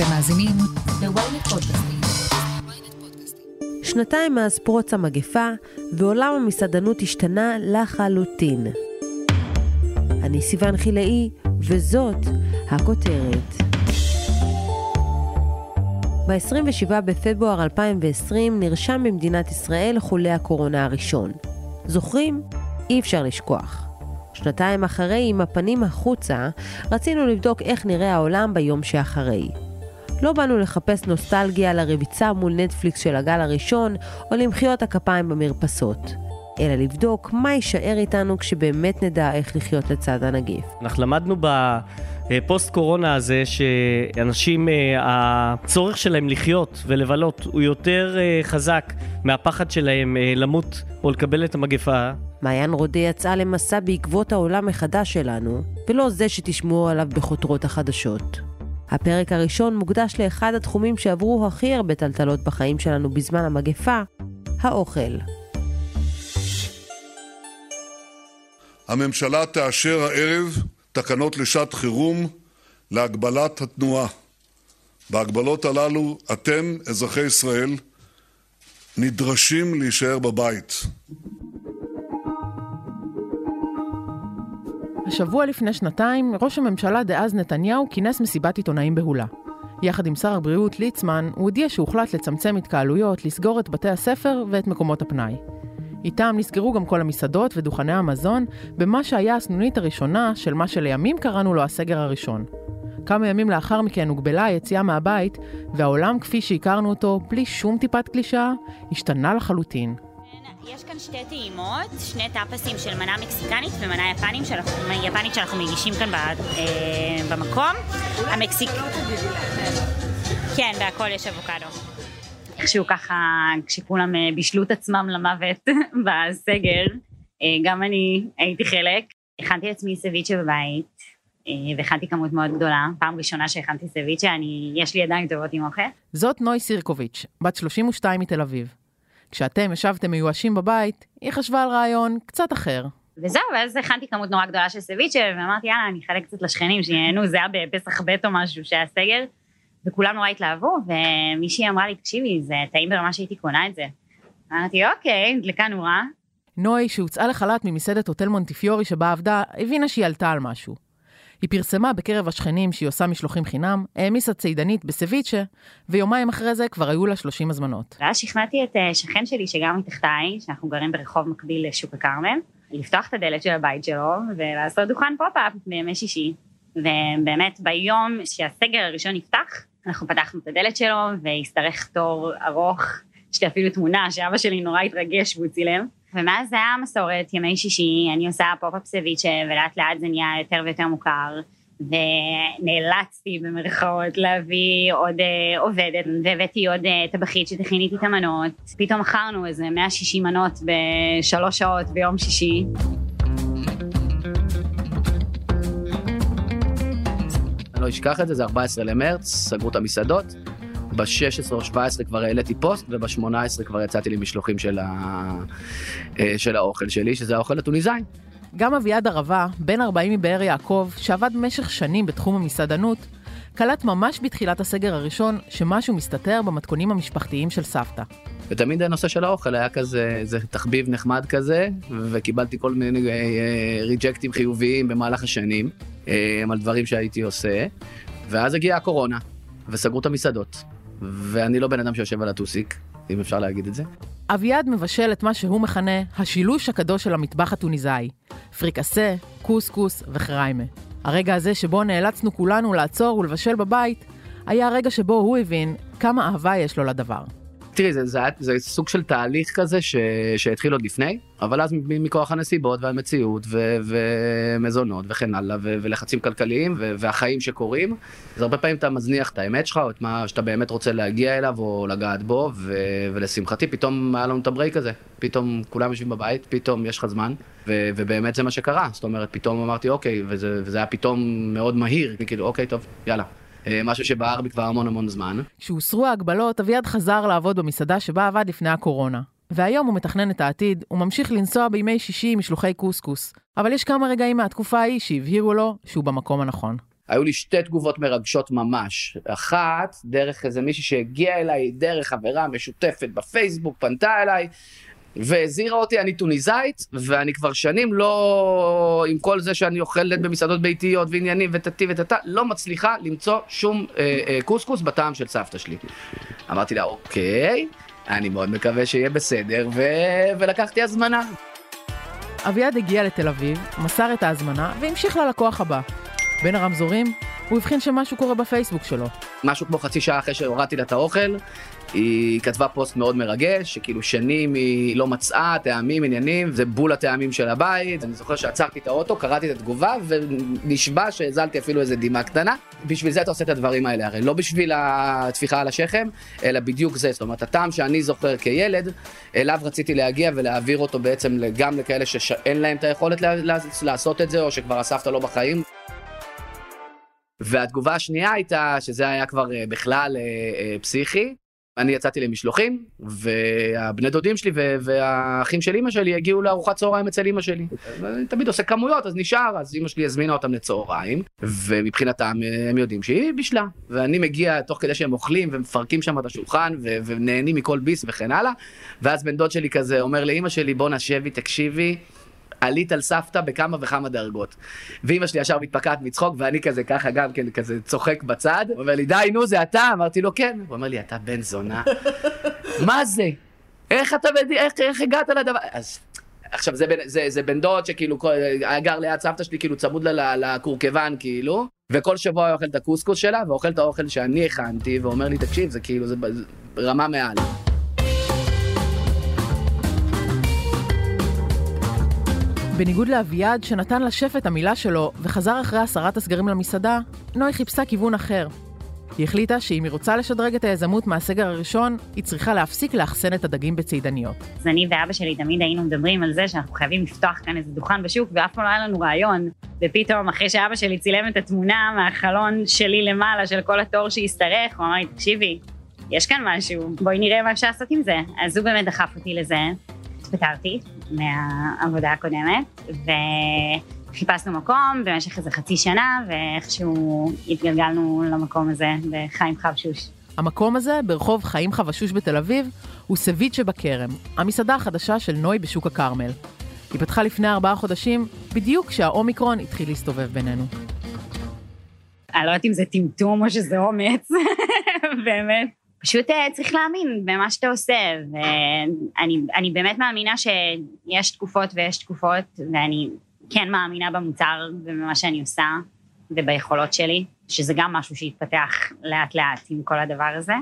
אתם מאזינים ל-ynet פודקאסטים. שנתיים מאז פרוץ המגפה, ועולם המסעדנות השתנה לחלוטין. אני סיוון חילאי, וזאת הכותרת. ב-27 בפברואר 2020 נרשם במדינת ישראל חולה הקורונה הראשון. זוכרים? אי אפשר לשכוח. שנתיים אחרי, עם הפנים החוצה, רצינו לבדוק איך נראה העולם ביום שאחרי. לא באנו לחפש נוסטלגיה לרביצה מול נטפליקס של הגל הראשון, או למחיאות הכפיים במרפסות. אלא לבדוק מה יישאר איתנו כשבאמת נדע איך לחיות לצד הנגיף. אנחנו למדנו בפוסט קורונה הזה שאנשים, אה, הצורך שלהם לחיות ולבלות הוא יותר אה, חזק מהפחד שלהם אה, למות או לקבל את המגפה. מעיין רודה יצאה למסע בעקבות העולם מחדש שלנו, ולא זה שתשמעו עליו בכותרות החדשות. הפרק הראשון מוקדש לאחד התחומים שעברו הכי הרבה טלטלות בחיים שלנו בזמן המגפה, האוכל. הממשלה תאשר הערב תקנות לשעת חירום להגבלת התנועה. בהגבלות הללו אתם, אזרחי ישראל, נדרשים להישאר בבית. השבוע לפני שנתיים, ראש הממשלה דאז נתניהו כינס מסיבת עיתונאים בהולה. יחד עם שר הבריאות ליצמן, הוא הודיע שהוחלט לצמצם התקהלויות, לסגור את בתי הספר ואת מקומות הפנאי. איתם נסגרו גם כל המסעדות ודוכני המזון, במה שהיה הסנונית הראשונה של מה שלימים קראנו לו הסגר הראשון. כמה ימים לאחר מכן הוגבלה היציאה מהבית, והעולם כפי שהכרנו אותו, בלי שום טיפת קלישאה, השתנה לחלוטין. יש כאן שתי טעימות, שני טאפסים של מנה מקסיקנית ומנה יפנית שאנחנו, יפנית שאנחנו מגישים כאן ב, אה, במקום. המקסיק... כן, בהכל יש אבוקדו. איכשהו ככה, כשכולם אה, בישלו את עצמם למוות בסגר, אה, גם אני הייתי חלק. הכנתי לעצמי סביצ'ה בבית, אה, והכנתי כמות מאוד גדולה. פעם ראשונה שהכנתי סביצ'ה, אני, יש לי ידיים טובות עם אוכל. זאת נוי סירקוביץ', בת 32 מתל אביב. כשאתם ישבתם מיואשים בבית, היא חשבה על רעיון קצת אחר. וזהו, ואז הכנתי כמות נורא גדולה של סביצ'ה, ואמרתי, יאללה, אני אחלק קצת לשכנים, שיהנו, זה היה בפסח ב' או משהו שהיה סגר, וכולם נורא התלהבו, ומישהי אמרה לי, תקשיבי, זה טעים ברמה שהייתי קונה את זה. אמרתי, אוקיי, נדלקה נורה. נוי, שהוצאה לחל"ת ממסעדת הוטל מונטיפיורי שבה עבדה, הבינה שהיא עלתה על משהו. היא פרסמה בקרב השכנים שהיא עושה משלוחים חינם, העמיסה צידנית בסביצ'ה, ויומיים אחרי זה כבר היו לה 30 הזמנות. ואז שכנעתי את אה, שכן שלי שגר מתחתיי, שאנחנו גרים ברחוב מקביל לשוק הכרמל, לפתוח את הדלת של הבית שלו ולעשות דוכן pop-up בימי שישי. ובאמת ביום שהסגר הראשון נפתח, אנחנו פתחנו את הדלת שלו והשתרך תור ארוך, יש לי אפילו תמונה שאבא שלי נורא התרגש והוא צילם. ומאז זה היה מסורת, ימי שישי, אני עושה pop-up סביצ'ה ולאט לאט זה נהיה יותר ויותר מוכר. ונאלצתי במרכאות להביא עוד אה, עובדת והבאתי עוד אה, טבחית שתכין איתי את המנות. פתאום מכרנו איזה 160 מנות בשלוש שעות ביום שישי. אני לא אשכח את זה, זה 14 למרץ, סגרו את המסעדות. ב-16 או 17 כבר העליתי פוסט, וב-18 כבר יצאתי למשלוחים של, ה... אה, של האוכל שלי, שזה האוכל הטוניסאי. גם אביעד ערבה, בן 40 מבאר יעקב, שעבד במשך שנים בתחום המסעדנות, קלט ממש בתחילת הסגר הראשון שמשהו מסתתר במתכונים המשפחתיים של סבתא. ותמיד הנושא של האוכל היה כזה, איזה תחביב נחמד כזה, וקיבלתי כל מיני ריג'קטים חיוביים במהלך השנים, אה, על דברים שהייתי עושה, ואז הגיעה הקורונה, וסגרו את המסעדות. ואני לא בן אדם שיושב על הטוסיק, אם אפשר להגיד את זה. אביעד מבשל את מה שהוא מכנה השילוש הקדוש של המטבח הטוניסאי, פריקסה, קוסקוס וחריימה. הרגע הזה שבו נאלצנו כולנו לעצור ולבשל בבית, היה הרגע שבו הוא הבין כמה אהבה יש לו לדבר. תראי, זה, זה, זה סוג של תהליך כזה ש, שהתחיל עוד לפני, אבל אז מכוח הנסיבות והמציאות ו, ומזונות וכן הלאה, ו, ולחצים כלכליים ו, והחיים שקורים, אז הרבה פעמים אתה מזניח את האמת שלך, או את מה שאתה באמת רוצה להגיע אליו או לגעת בו, ו, ולשמחתי פתאום היה לנו את הברייק הזה, פתאום כולם יושבים בבית, פתאום יש לך זמן, ו, ובאמת זה מה שקרה, זאת אומרת, פתאום אמרתי אוקיי, וזה, וזה היה פתאום מאוד מהיר, כאילו אוקיי, טוב, יאללה. אה, משהו שבער בי כבר המון המון זמן. כשהוסרו ההגבלות, אביעד חזר לעבוד במסעדה שבה עבד לפני הקורונה. והיום הוא מתכנן את העתיד, הוא ממשיך לנסוע בימי שישי עם משלוחי קוסקוס. אבל יש כמה רגעים מהתקופה ההיא שהבהירו לו שהוא במקום הנכון. היו לי שתי תגובות מרגשות ממש. אחת, דרך איזה מישהי שהגיעה אליי, דרך חברה משותפת בפייסבוק, פנתה אליי, והזהירה אותי, אני טוניסאית, ואני כבר שנים לא, עם כל זה שאני אוכלת במסעדות ביתיות ועניינים וטטי וטטה, לא מצליחה למצוא שום אה, אה, קוסקוס בטעם של סבתא שלי. אמרתי לה, אוקיי, אני מאוד מקווה שיהיה בסדר, ו... ולקחתי הזמנה. אביעד הגיע לתל אביב, מסר את ההזמנה והמשיך ללקוח הבא. בין הרמזורים, הוא הבחין שמשהו קורה בפייסבוק שלו. משהו כמו חצי שעה אחרי שהורדתי לה את האוכל, היא כתבה פוסט מאוד מרגש, שכאילו שנים היא לא מצאה טעמים, עניינים, זה בול הטעמים של הבית. אני זוכר שעצרתי את האוטו, קראתי את התגובה, ונשבע שהזלתי אפילו איזה דמעה קטנה. בשביל זה אתה עושה את הדברים האלה, הרי לא בשביל הטפיחה על השכם, אלא בדיוק זה. זאת אומרת, הטעם שאני זוכר כילד, אליו רציתי להגיע ולהעביר אותו בעצם גם לכאלה שאין להם את היכולת לעשות את זה, או שכבר הסבתא לא בחיים. והתגובה השנייה הייתה, שזה היה כבר אה, בכלל אה, אה, פסיכי, אני יצאתי למשלוחים, והבני דודים שלי והאחים של אימא שלי הגיעו לארוחת צהריים אצל אימא שלי. אני תמיד עושה כמויות, אז נשאר, אז אימא שלי הזמינה אותם לצהריים, ומבחינתם הם יודעים שהיא בישלה. ואני מגיע תוך כדי שהם אוכלים ומפרקים שם את השולחן ונהנים מכל ביס וכן הלאה, ואז בן דוד שלי כזה אומר לאימא שלי, בוא נשבי, תקשיבי. עלית על סבתא בכמה וכמה דרגות. ואימא שלי ישר מתפקעת מצחוק, ואני כזה ככה גם כן כזה צוחק בצד. הוא אומר לי, די, נו, זה אתה? אמרתי לו, כן. הוא אומר לי, אתה בן זונה. מה זה? איך אתה, איך, איך הגעת לדבר? אז עכשיו זה, זה, זה בן דוד שכאילו גר ליד סבתא שלי כאילו צמוד לה לקורקבן כאילו וכל שבוע הוא אוכל את הקוסקוס שלה ואוכל את האוכל שאני הכנתי ואומר לי תקשיב זה כאילו זה רמה מעל. בניגוד לאביעד, שנתן לשף את המילה שלו וחזר אחרי הסרת הסגרים למסעדה, נוי חיפשה כיוון אחר. היא החליטה שאם היא רוצה לשדרג את היזמות מהסגר הראשון, היא צריכה להפסיק לאחסן את הדגים בצידניות. אז אני ואבא שלי תמיד היינו מדברים על זה שאנחנו חייבים לפתוח כאן איזה דוכן בשוק, ואף פעם לא היה לנו רעיון. ופתאום, אחרי שאבא שלי צילם את התמונה מהחלון שלי למעלה, של כל התור שהשתרך, הוא אמר לי, תקשיבי, יש כאן משהו, בואי נראה מה אפשר לעשות עם זה. אז הוא באמת דחף אותי לזה. התפטרתי מהעבודה הקודמת, וחיפשנו מקום במשך איזה חצי שנה, ואיכשהו התגלגלנו למקום הזה בחיים חבשוש. המקום הזה, ברחוב חיים חבשוש בתל אביב, הוא סביץ' שבכרם, המסעדה החדשה של נוי בשוק הכרמל. היא פתחה לפני ארבעה חודשים, בדיוק כשהאומיקרון התחיל להסתובב בינינו. אני לא יודעת אם זה טמטום או שזה אומץ, באמת. פשוט אה, צריך להאמין במה שאתה עושה, ואני באמת מאמינה שיש תקופות ויש תקופות, ואני כן מאמינה במוצר ובמה שאני עושה, וביכולות שלי, שזה גם משהו שהתפתח לאט לאט עם כל הדבר הזה.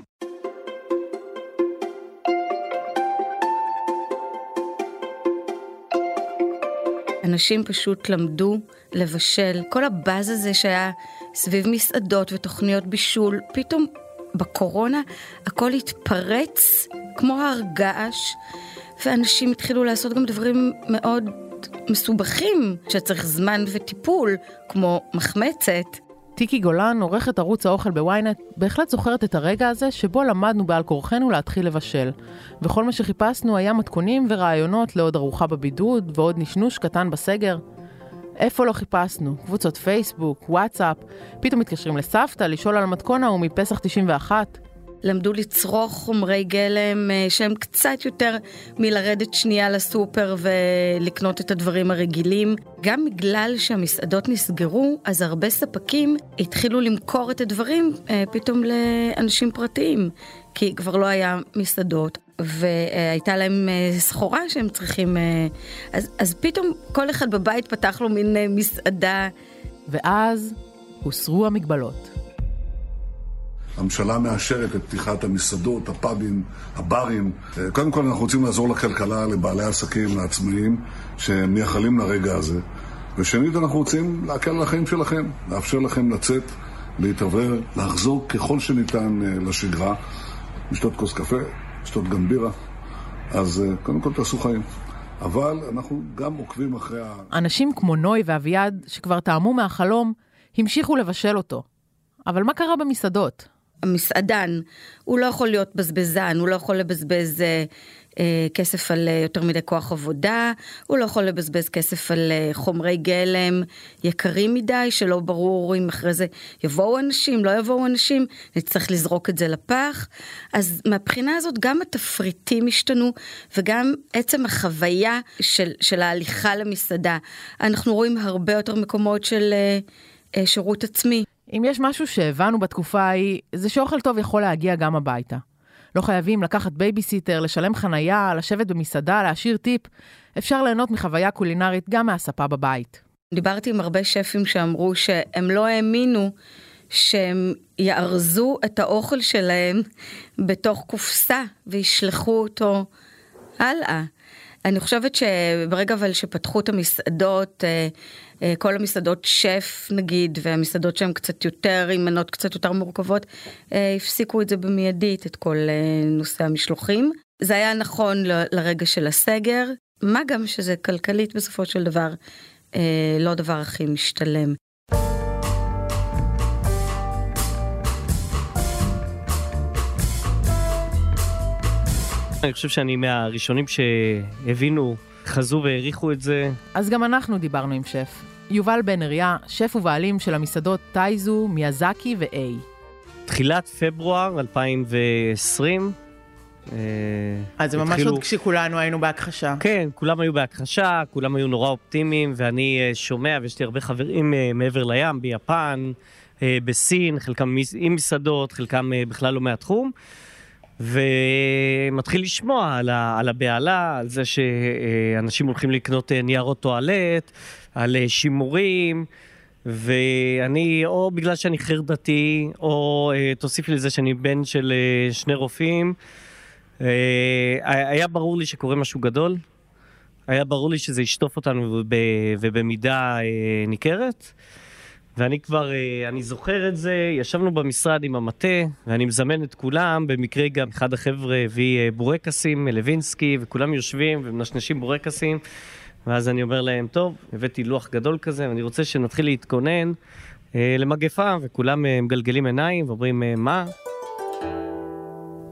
אנשים פשוט למדו לבשל. כל הבאז הזה שהיה סביב מסעדות ותוכניות בישול, פתאום בקורונה הכל התפרץ כמו הר געש, ואנשים התחילו לעשות גם דברים מאוד מסובכים, שצריך זמן וטיפול, כמו מחמצת. טיקי גולן, עורכת ערוץ האוכל בוויינט, בהחלט זוכרת את הרגע הזה שבו למדנו בעל כורחנו להתחיל לבשל. וכל מה שחיפשנו היה מתכונים ורעיונות לעוד ארוחה בבידוד ועוד נשנוש קטן בסגר. איפה לא חיפשנו? קבוצות פייסבוק, וואטסאפ, פתאום מתקשרים לסבתא לשאול על המתכון ההוא מפסח 91. למדו לצרוך חומרי גלם אה, שהם קצת יותר מלרדת שנייה לסופר ולקנות את הדברים הרגילים. גם בגלל שהמסעדות נסגרו, אז הרבה ספקים התחילו למכור את הדברים אה, פתאום לאנשים פרטיים, כי כבר לא היה מסעדות. והייתה להם אה, סחורה שהם צריכים, אז, אז פתאום כל אחד בבית פתח לו מין מסעדה. ואז הוסרו המגבלות. הממשלה מאשרת את פתיחת המסעדות, הפאבים, הברים. קודם כל אנחנו רוצים לעזור לכלכלה, לבעלי עסקים, לעצמאים, שמייחלים לרגע הזה. ושנית, אנחנו רוצים להקל על החיים שלכם, לאפשר לכם לצאת, להתעבר, לחזור ככל שניתן אה, לשגרה, לשתות כוס קפה, לשתות גם בירה. אז אה, קודם כל תעשו חיים. אבל אנחנו גם עוקבים אחרי ה... אנשים כמו נוי ואביעד, שכבר טעמו מהחלום, המשיכו לבשל אותו. אבל מה קרה במסעדות? המסעדן, הוא לא יכול להיות בזבזן, הוא לא יכול לבזבז אה, אה, כסף על אה, יותר מדי כוח עבודה, הוא לא יכול לבזבז כסף על אה, חומרי גלם יקרים מדי, שלא ברור אם אחרי זה יבואו אנשים, לא יבואו אנשים, נצטרך לזרוק את זה לפח. אז מהבחינה הזאת גם התפריטים השתנו וגם עצם החוויה של, של ההליכה למסעדה. אנחנו רואים הרבה יותר מקומות של אה, אה, שירות עצמי. אם יש משהו שהבנו בתקופה ההיא, זה שאוכל טוב יכול להגיע גם הביתה. לא חייבים לקחת בייביסיטר, לשלם חנייה, לשבת במסעדה, להשאיר טיפ. אפשר ליהנות מחוויה קולינרית גם מהספה בבית. דיברתי עם הרבה שפים שאמרו שהם לא האמינו שהם יארזו את האוכל שלהם בתוך קופסה וישלחו אותו הלאה. אני חושבת שברגע אבל שפתחו את המסעדות, אה, אה, כל המסעדות שף נגיד, והמסעדות שהן קצת יותר, עם מנות קצת יותר מורכבות, אה, הפסיקו את זה במיידית, את כל נושא המשלוחים. זה היה נכון לרגע של הסגר, מה גם שזה כלכלית בסופו של דבר לא הדבר הכי משתלם. אני חושב שאני מהראשונים שהבינו, חזו והעריכו את זה. אז גם אנחנו דיברנו עם שף. יובל בן אריה, שף ובעלים של המסעדות טייזו, מיאזקי ו-A. תחילת פברואר 2020. אה, אז זה ממש עוד כשכולנו היינו בהכחשה. כן, כולם היו בהכחשה, כולם היו נורא אופטימיים, ואני אה, שומע, ויש לי הרבה חברים אה, מעבר לים, ביפן, בסין, חלקם עם מסעדות, חלקם בכלל לא מהתחום. ומתחיל לשמוע על, ה, על הבהלה, על זה שאנשים הולכים לקנות אה, ניירות טואלט, על אה, שימורים, ואני, או בגלל שאני חרדתי, או אה, תוסיף לזה שאני בן של שני רופאים, היה ברור לי שקורה משהו גדול. היה ברור לי שזה ישטוף אותנו ובמידה ניכרת. ואני כבר, אה, אני זוכר את זה, ישבנו במשרד עם המטה, ואני מזמן את כולם, במקרה גם אחד החבר'ה הביא אה, בורקסים, לוינסקי, וכולם יושבים ומנשנשים בורקסים, ואז אני אומר להם, טוב, הבאתי לוח גדול כזה, ואני רוצה שנתחיל להתכונן אה, למגפה, וכולם מגלגלים עיניים ואומרים, מה?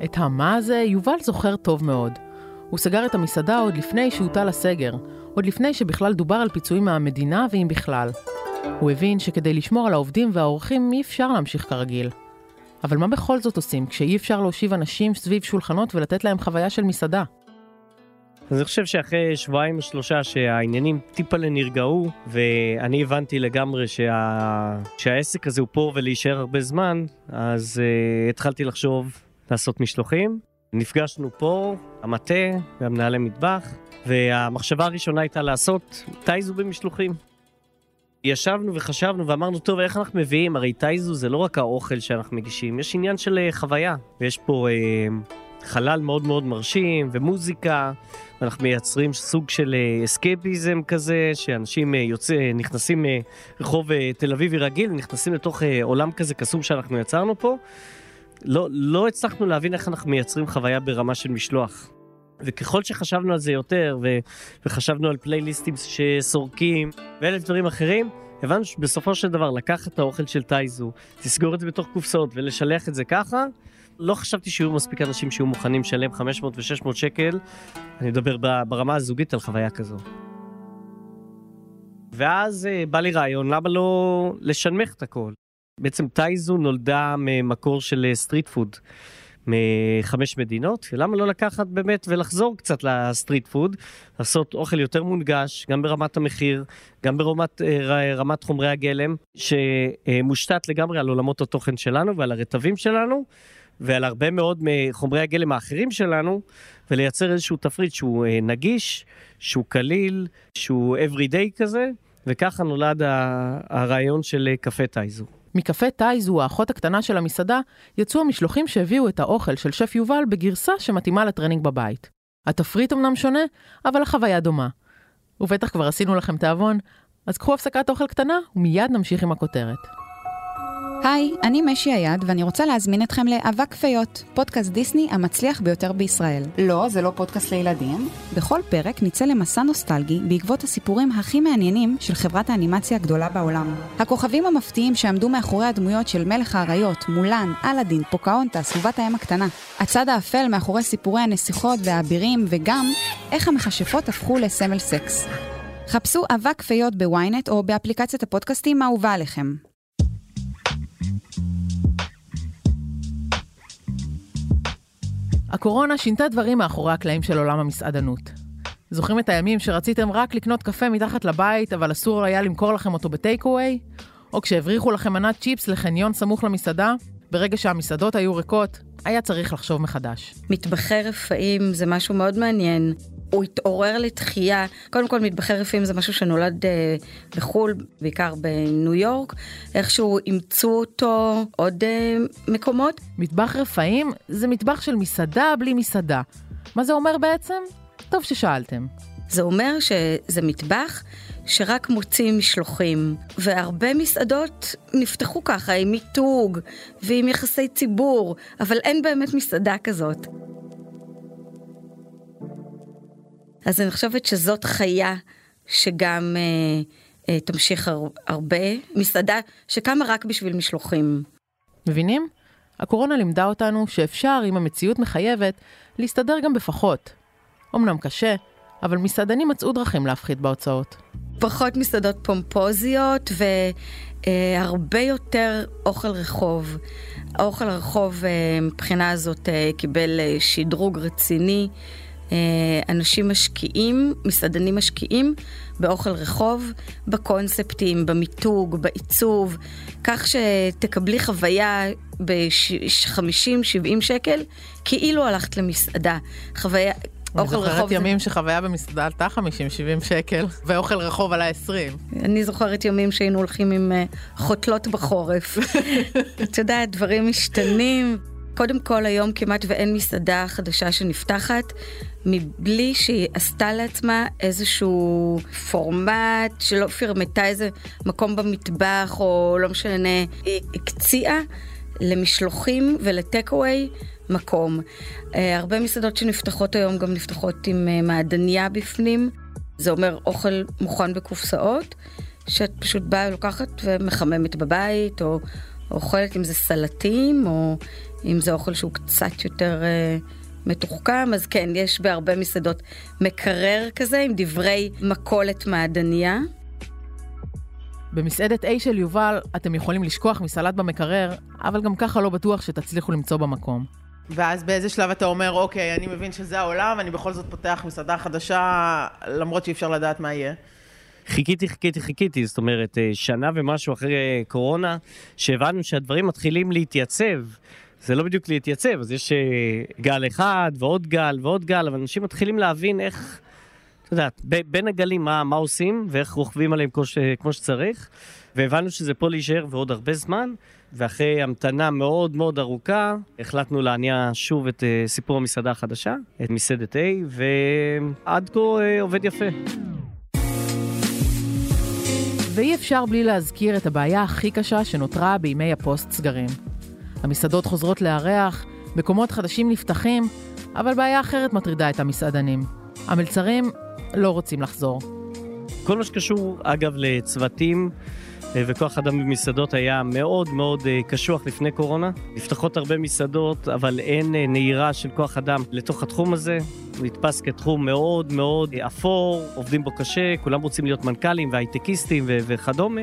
את המה הזה יובל זוכר טוב מאוד. הוא סגר את המסעדה עוד לפני שהוטל הסגר, עוד לפני שבכלל דובר על פיצויים מהמדינה ואם בכלל. הוא הבין שכדי לשמור על העובדים והאורחים אי אפשר להמשיך כרגיל. אבל מה בכל זאת עושים כשאי אפשר להושיב אנשים סביב שולחנות ולתת להם חוויה של מסעדה? אז אני חושב שאחרי שבועיים או שלושה שהעניינים טיפה נרגעו, ואני הבנתי לגמרי שה... שהעסק הזה הוא פה ולהישאר הרבה זמן, אז uh, התחלתי לחשוב לעשות משלוחים. נפגשנו פה, המטה והמנהלי מטבח, והמחשבה הראשונה הייתה לעשות טייזו במשלוחים. ישבנו וחשבנו ואמרנו, טוב, איך אנחנו מביאים? הרי טייזו זה לא רק האוכל שאנחנו מגישים, יש עניין של uh, חוויה. ויש פה uh, חלל מאוד מאוד מרשים ומוזיקה, ואנחנו מייצרים סוג של אסקייפיזם uh, כזה, שאנשים uh, יוצא, נכנסים מרחוב uh, תל אביבי רגיל, נכנסים לתוך uh, עולם כזה קסום שאנחנו יצרנו פה. לא, לא הצלחנו להבין איך אנחנו מייצרים חוויה ברמה של משלוח. וככל שחשבנו על זה יותר, ו- וחשבנו על פלייליסטים שסורקים, ואלף דברים אחרים, הבנו שבסופו של דבר לקחת את האוכל של טייזו, לסגור את זה בתוך קופסאות ולשלח את זה ככה, לא חשבתי שיהיו מספיק אנשים שיהיו מוכנים לשלם 500 ו-600 שקל, אני מדבר ברמה הזוגית על חוויה כזו. ואז אה, בא לי רעיון, למה לא לשנמך את הכל? בעצם טאיזו נולדה ממקור של street אה, food. מחמש מדינות, ולמה לא לקחת באמת ולחזור קצת ל street food, לעשות אוכל יותר מונגש, גם ברמת המחיר, גם ברמת אה, רמת חומרי הגלם, שמושתת לגמרי על עולמות התוכן שלנו ועל הרטבים שלנו. ועל הרבה מאוד מחומרי הגלם האחרים שלנו, ולייצר איזשהו תפריט שהוא אה, נגיש, שהוא קליל, שהוא everyday כזה, וככה נולד הרעיון של אה, קפה טאיזו. מקפה טאיזו, האחות הקטנה של המסעדה, יצאו המשלוחים שהביאו את האוכל של שף יובל בגרסה שמתאימה לטרנינג בבית. התפריט אמנם שונה, אבל החוויה דומה. ובטח כבר עשינו לכם תיאבון, אז קחו הפסקת אוכל קטנה ומיד נמשיך עם הכותרת. היי, אני משי היד, ואני רוצה להזמין אתכם לאבק פיות, פודקאסט דיסני המצליח ביותר בישראל. לא, זה לא פודקאסט לילדים. בכל פרק נצא למסע נוסטלגי בעקבות הסיפורים הכי מעניינים של חברת האנימציה הגדולה בעולם. הכוכבים המפתיעים שעמדו מאחורי הדמויות של מלך האריות, מולן, אלאדין, פוקהונטס ובת הים הקטנה. הצד האפל מאחורי סיפורי הנסיכות והאבירים, וגם איך המכשפות הפכו לסמל סקס. חפשו אבק פיות ב ynet או באפליקציית הפודקאסטים האהובה עליכם. הקורונה שינתה דברים מאחורי הקלעים של עולם המסעדנות. זוכרים את הימים שרציתם רק לקנות קפה מתחת לבית, אבל אסור היה למכור לכם אותו בטייק אווי? או כשהבריחו לכם מנת צ'יפס לחניון סמוך למסעדה? ברגע שהמסעדות היו ריקות, היה צריך לחשוב מחדש. מטבחי רפאים זה משהו מאוד מעניין. הוא התעורר לתחייה, קודם כל מטבחי רפאים זה משהו שנולד אה, בחו"ל, בעיקר בניו יורק, איכשהו אימצו אותו עוד אה, מקומות. מטבח רפאים זה מטבח של מסעדה בלי מסעדה. מה זה אומר בעצם? טוב ששאלתם. זה אומר שזה מטבח שרק מוציא משלוחים, והרבה מסעדות נפתחו ככה עם מיתוג ועם יחסי ציבור, אבל אין באמת מסעדה כזאת. אז אני חושבת שזאת חיה שגם אה, אה, תמשיך הר, הרבה. מסעדה שקמה רק בשביל משלוחים. מבינים? הקורונה לימדה אותנו שאפשר, אם המציאות מחייבת, להסתדר גם בפחות. אמנם קשה, אבל מסעדנים מצאו דרכים להפחית בהוצאות. פחות מסעדות פומפוזיות והרבה יותר אוכל רחוב. האוכל הרחוב אה, מבחינה הזאת אה, קיבל אה, שדרוג רציני. אנשים משקיעים, מסעדנים משקיעים באוכל רחוב, בקונספטים, במיתוג, בעיצוב, כך שתקבלי חוויה ב-50-70 שקל, כאילו הלכת למסעדה. חוויה, אוכל רחוב... אני זוכרת ימים זה... שחוויה במסעדה עלתה 50-70 שקל, ואוכל רחוב עלה 20. אני זוכרת ימים שהיינו הולכים עם uh, חותלות בחורף. אתה יודע, דברים משתנים. קודם כל, היום כמעט ואין מסעדה חדשה שנפתחת, מבלי שהיא עשתה לעצמה איזשהו פורמט, שלא פרמטה איזה מקום במטבח, או לא משנה, היא הקציעה למשלוחים ולטק-אווי מקום. Uh, הרבה מסעדות שנפתחות היום גם נפתחות עם uh, מעדניה בפנים. זה אומר אוכל מוכן בקופסאות, שאת פשוט באה לוקחת ומחממת בבית, או אוכלת אם זה סלטים, או אם זה אוכל שהוא קצת יותר uh, מתוחכם, אז כן, יש בהרבה מסעדות מקרר כזה עם דברי מכולת מעדניה. במסעדת A של יובל אתם יכולים לשכוח מסלט במקרר, אבל גם ככה לא בטוח שתצליחו למצוא במקום. ואז באיזה שלב אתה אומר, אוקיי, אני מבין שזה העולם, אני בכל זאת פותח מסעדה חדשה, למרות שאי אפשר לדעת מה יהיה. חיכיתי, חיכיתי, חיכיתי, זאת אומרת, אה, שנה ומשהו אחרי קורונה, שהבנו שהדברים מתחילים להתייצב. זה לא בדיוק להתייצב, אז יש אה, גל אחד ועוד גל ועוד גל, אבל אנשים מתחילים להבין איך, את יודעת, בין הגלים מה, מה עושים ואיך רוכבים עליהם כמו, ש, כמו שצריך, והבנו שזה פה להישאר ועוד הרבה זמן. ואחרי המתנה מאוד מאוד ארוכה, החלטנו להניע שוב את uh, סיפור המסעדה החדשה, את מסעדת A, ועד כה uh, עובד יפה. ואי אפשר בלי להזכיר את הבעיה הכי קשה שנותרה בימי הפוסט סגרים. המסעדות חוזרות לארח, מקומות חדשים נפתחים, אבל בעיה אחרת מטרידה את המסעדנים. המלצרים לא רוצים לחזור. כל מה שקשור, אגב, לצוותים אה, וכוח אדם במסעדות היה מאוד מאוד אה, קשוח לפני קורונה. נפתחות הרבה מסעדות, אבל אין אה, נהירה של כוח אדם לתוך התחום הזה. הוא נתפס כתחום מאוד מאוד אפור, עובדים בו קשה, כולם רוצים להיות מנכ"לים והייטקיסטים וכדומה.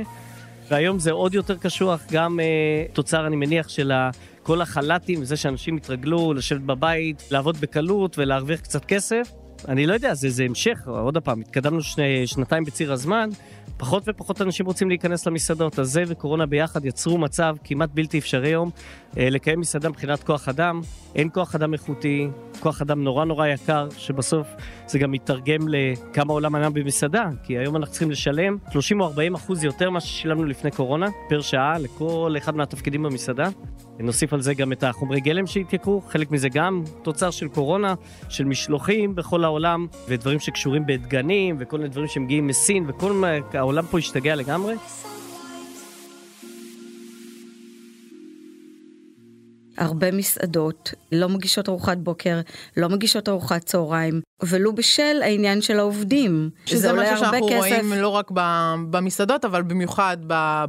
והיום זה עוד יותר קשוח, גם uh, תוצר, אני מניח, של כל החל"תים, וזה שאנשים התרגלו לשבת בבית, לעבוד בקלות ולהרוויח קצת כסף. אני לא יודע, זה, זה המשך, עוד פעם, התקדמנו שני, שנתיים בציר הזמן, פחות ופחות אנשים רוצים להיכנס למסעדות, אז זה וקורונה ביחד יצרו מצב כמעט בלתי אפשרי היום אה, לקיים מסעדה מבחינת כוח אדם. אין כוח אדם איכותי, כוח אדם נורא נורא יקר, שבסוף זה גם מתרגם לכמה עולם ענם במסעדה, כי היום אנחנו צריכים לשלם 30 או 40 אחוז יותר ממה ששילמנו לפני קורונה, פר שעה, לכל אחד מהתפקידים במסעדה. נוסיף על זה גם את החומרי גלם שהתייקרו, חלק מזה גם תוצר של קורונה, של משלוחים בכל העולם, ודברים שקשורים בדגנים, וכל מיני דברים שמגיעים מסין, וכל... מיני, העולם פה השתגע לגמרי. הרבה מסעדות לא מגישות ארוחת בוקר, לא מגישות ארוחת צהריים, ולו בשל העניין של העובדים. שזה משהו שאנחנו רואים לא רק במסעדות, אבל במיוחד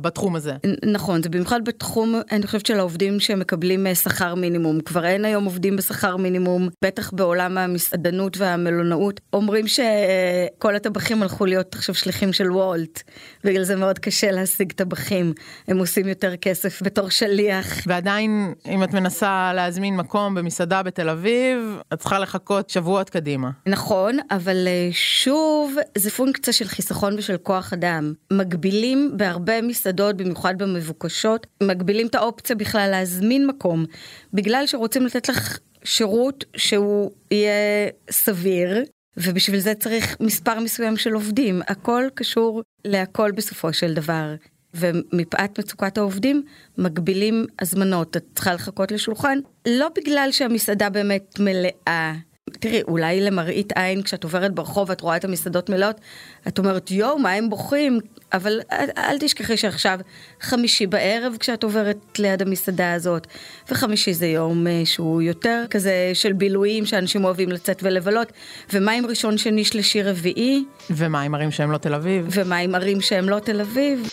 בתחום הזה. נכון, זה במיוחד בתחום, אני חושבת, של העובדים שמקבלים אה, שכר מינימום. כבר אין היום עובדים בשכר מינימום, בטח בעולם המסעדנות והמלונאות. אומרים שכל הטבחים הלכו להיות עכשיו שליחים של וולט, בגלל זה מאוד קשה להשיג טבחים. הם עושים יותר כסף בתור שליח. ועדיין, אם את מנסה להזמין מקום במסעדה בתל אביב, את צריכה לחכות שבועות קדימה. נכון, אבל אה, שוב, זה פונקציה של חיסכון ושל כוח אדם. מגבילים בהרבה מסעדות, במיוחד במבוקשות, מגבילים את האופציה בכלל להזמין מקום, בגלל שרוצים לתת לך שירות שהוא יהיה סביר, ובשביל זה צריך מספר מסוים של עובדים. הכל קשור להכל בסופו של דבר. ומפאת מצוקת העובדים מגבילים הזמנות, את צריכה לחכות לשולחן, לא בגלל שהמסעדה באמת מלאה. תראי, אולי למראית עין, כשאת עוברת ברחוב ואת רואה את המסעדות מלאות, את אומרת, יואו, מה הם בוכים? אבל אל, אל תשכחי שעכשיו חמישי בערב כשאת עוברת ליד המסעדה הזאת, וחמישי זה יום אה, שהוא יותר כזה של בילויים שאנשים אוהבים לצאת ולבלות, ומה עם ראשון, שני, שלישי, רביעי? ומה עם ערים שהם לא תל אביב? ומה עם ערים שהם לא תל אביב?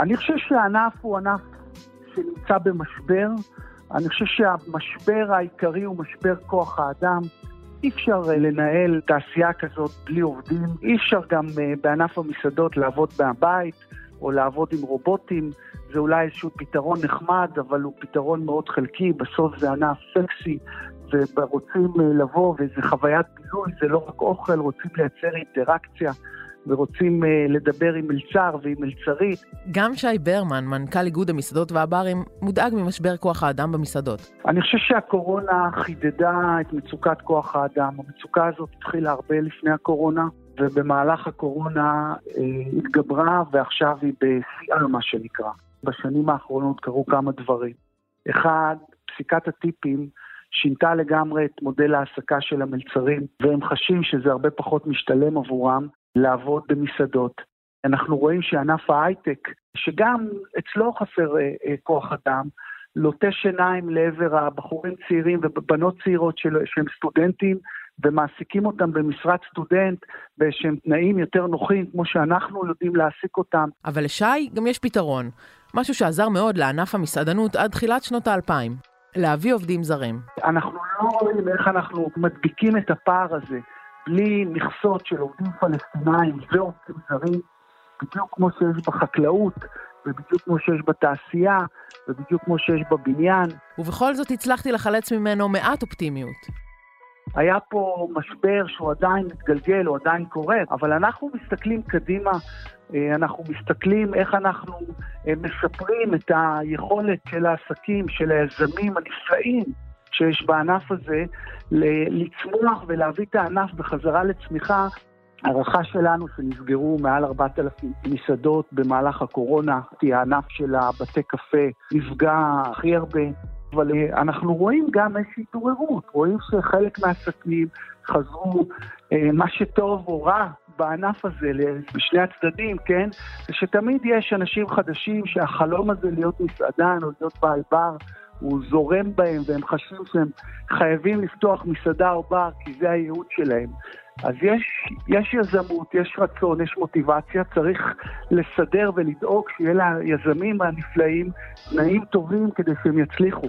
אני חושב שהענף הוא ענף שנמצא במשבר. אני חושב שהמשבר העיקרי הוא משבר כוח האדם. אי אפשר אה, לנהל תעשייה כזאת בלי עובדים. אי אפשר גם אה, בענף המסעדות לעבוד מהבית או לעבוד עם רובוטים. זה אולי איזשהו פתרון נחמד, אבל הוא פתרון מאוד חלקי. בסוף זה ענף סקסי, ורוצים אה, לבוא, וזה חוויית בילוי, זה לא רק אוכל, רוצים לייצר אינטראקציה. ורוצים uh, לדבר עם מלצר ועם מלצרית. גם שי ברמן, מנכ"ל איגוד המסעדות והברים, מודאג ממשבר כוח האדם במסעדות. אני חושב שהקורונה חידדה את מצוקת כוח האדם. המצוקה הזאת התחילה הרבה לפני הקורונה, ובמהלך הקורונה uh, התגברה, ועכשיו היא בשיאה, מה שנקרא. בשנים האחרונות קרו כמה דברים. אחד, פסיקת הטיפים שינתה לגמרי את מודל ההעסקה של המלצרים, והם חשים שזה הרבה פחות משתלם עבורם, לעבוד במסעדות. אנחנו רואים שענף ההייטק, שגם אצלו חסר אה, אה, כוח אדם, לוטה שיניים לעבר הבחורים צעירים ובנות צעירות של, שהם סטודנטים, ומעסיקים אותם במשרת סטודנט באיזשהם תנאים יותר נוחים, כמו שאנחנו יודעים להעסיק אותם. אבל לשי גם יש פתרון, משהו שעזר מאוד לענף המסעדנות עד תחילת שנות האלפיים, להביא עובדים זרים. אנחנו לא רואים איך אנחנו מדביקים את הפער הזה. בלי מכסות של עובדים פלסטינאים ועובדים זרים, בדיוק כמו שיש בחקלאות, ובדיוק כמו שיש בתעשייה, ובדיוק כמו שיש בבניין. ובכל זאת הצלחתי לחלץ ממנו מעט אופטימיות. היה פה משבר שהוא עדיין מתגלגל, הוא עדיין קורה, אבל אנחנו מסתכלים קדימה, אה, אנחנו מסתכלים איך אנחנו אה, משפרים את היכולת של העסקים, של היזמים הנפלאים שיש בענף הזה, לצמוח ולהביא את הענף בחזרה לצמיחה. הערכה שלנו שנסגרו מעל 4,000 מסעדות במהלך הקורונה, כי הענף של הבתי קפה נפגע הכי הרבה. אבל אה, אנחנו רואים גם איזושהי התעוררות, רואים שחלק מהעסקים חזרו, אה, מה שטוב או רע בענף הזה, בשני הצדדים, כן? זה שתמיד יש אנשים חדשים שהחלום הזה להיות מסעדן או להיות בעל בר הוא זורם בהם והם חושבים שהם חייבים לפתוח מסעדה או בר כי זה הייעוד שלהם. אז יש, יש יזמות, יש רצון, יש מוטיבציה, צריך לסדר ולדאוג שיהיה ליזמים הנפלאים תנאים טובים כדי שהם יצליחו.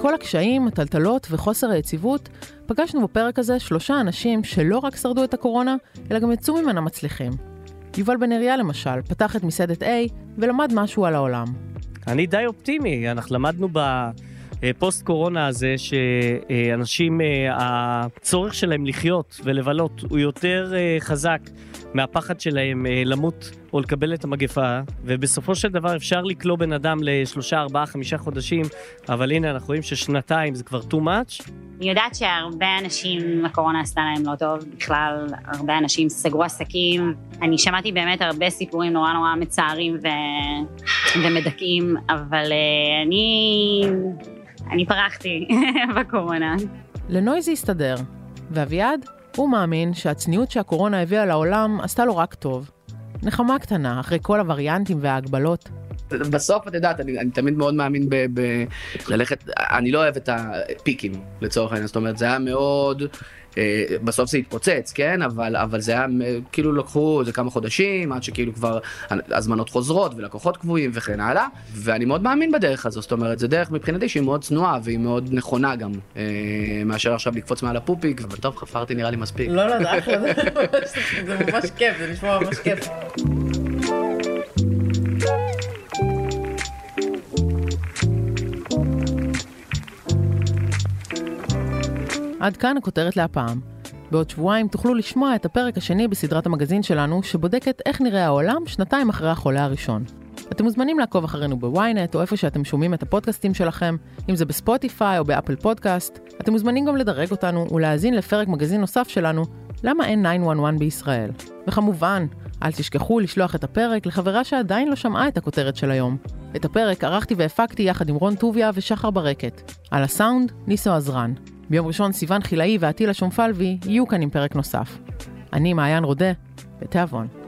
כל הקשיים, הטלטלות וחוסר היציבות, פגשנו בפרק הזה שלושה אנשים שלא רק שרדו את הקורונה, אלא גם יצאו ממנה מצליחים. יובל בן אריה למשל, פתח את מסעדת A ולמד משהו על העולם. אני די אופטימי, אנחנו למדנו בפוסט קורונה הזה שאנשים, הצורך שלהם לחיות ולבלות הוא יותר חזק מהפחד שלהם למות או לקבל את המגפה, ובסופו של דבר אפשר לקלוא בן אדם לשלושה, ארבעה, חמישה חודשים, אבל הנה אנחנו רואים ששנתיים זה כבר too much. אני יודעת שהרבה אנשים, הקורונה עשתה להם לא טוב, בכלל, הרבה אנשים סגרו עסקים. אני שמעתי באמת הרבה סיפורים נורא נורא מצערים ו... ומדכאים, אבל uh, אני... אני פרחתי בקורונה. לנוי זה הסתדר, ואביעד, הוא מאמין שהצניעות שהקורונה הביאה לעולם עשתה לו רק טוב. נחמה קטנה, אחרי כל הווריאנטים וההגבלות. בסוף את יודעת אני, אני תמיד מאוד מאמין בללכת אני לא אוהב את הפיקים לצורך העניין. זאת אומרת זה היה מאוד אה, בסוף זה התפוצץ כן? אבל אבל זה היה כאילו לקחו זה כמה חודשים עד שכאילו כבר הזמנות חוזרות ולקוחות קבועים וכן הלאה. ואני מאוד מאמין בדרך הזו. זאת אומרת זה דרך מבחינתי שהיא מאוד צנועה והיא מאוד נכונה גם אה, מאשר עכשיו לקפוץ מעל הפופיק. אבל טוב חפרתי נראה לי מספיק. לא לא זה אחלה זה ממש כיף זה נשמע ממש כיף. עד כאן הכותרת להפעם. בעוד שבועיים תוכלו לשמוע את הפרק השני בסדרת המגזין שלנו, שבודקת איך נראה העולם שנתיים אחרי החולה הראשון. אתם מוזמנים לעקוב אחרינו בוויינט, או איפה שאתם שומעים את הפודקאסטים שלכם, אם זה בספוטיפיי או באפל פודקאסט. אתם מוזמנים גם לדרג אותנו ולהאזין לפרק מגזין נוסף שלנו, למה אין 911 בישראל. וכמובן, אל תשכחו לשלוח את הפרק לחברה שעדיין לא שמעה את הכותרת של היום. את הפרק ערכתי והפקתי יחד עם רון טוביה ושחר ברקת. על הסאונד, ניסו עזרן. ביום ראשון סיון חילאי ועטילה שומפלבי יהיו כאן עם פרק נוסף. אני מעיין רודה, בתיאבון.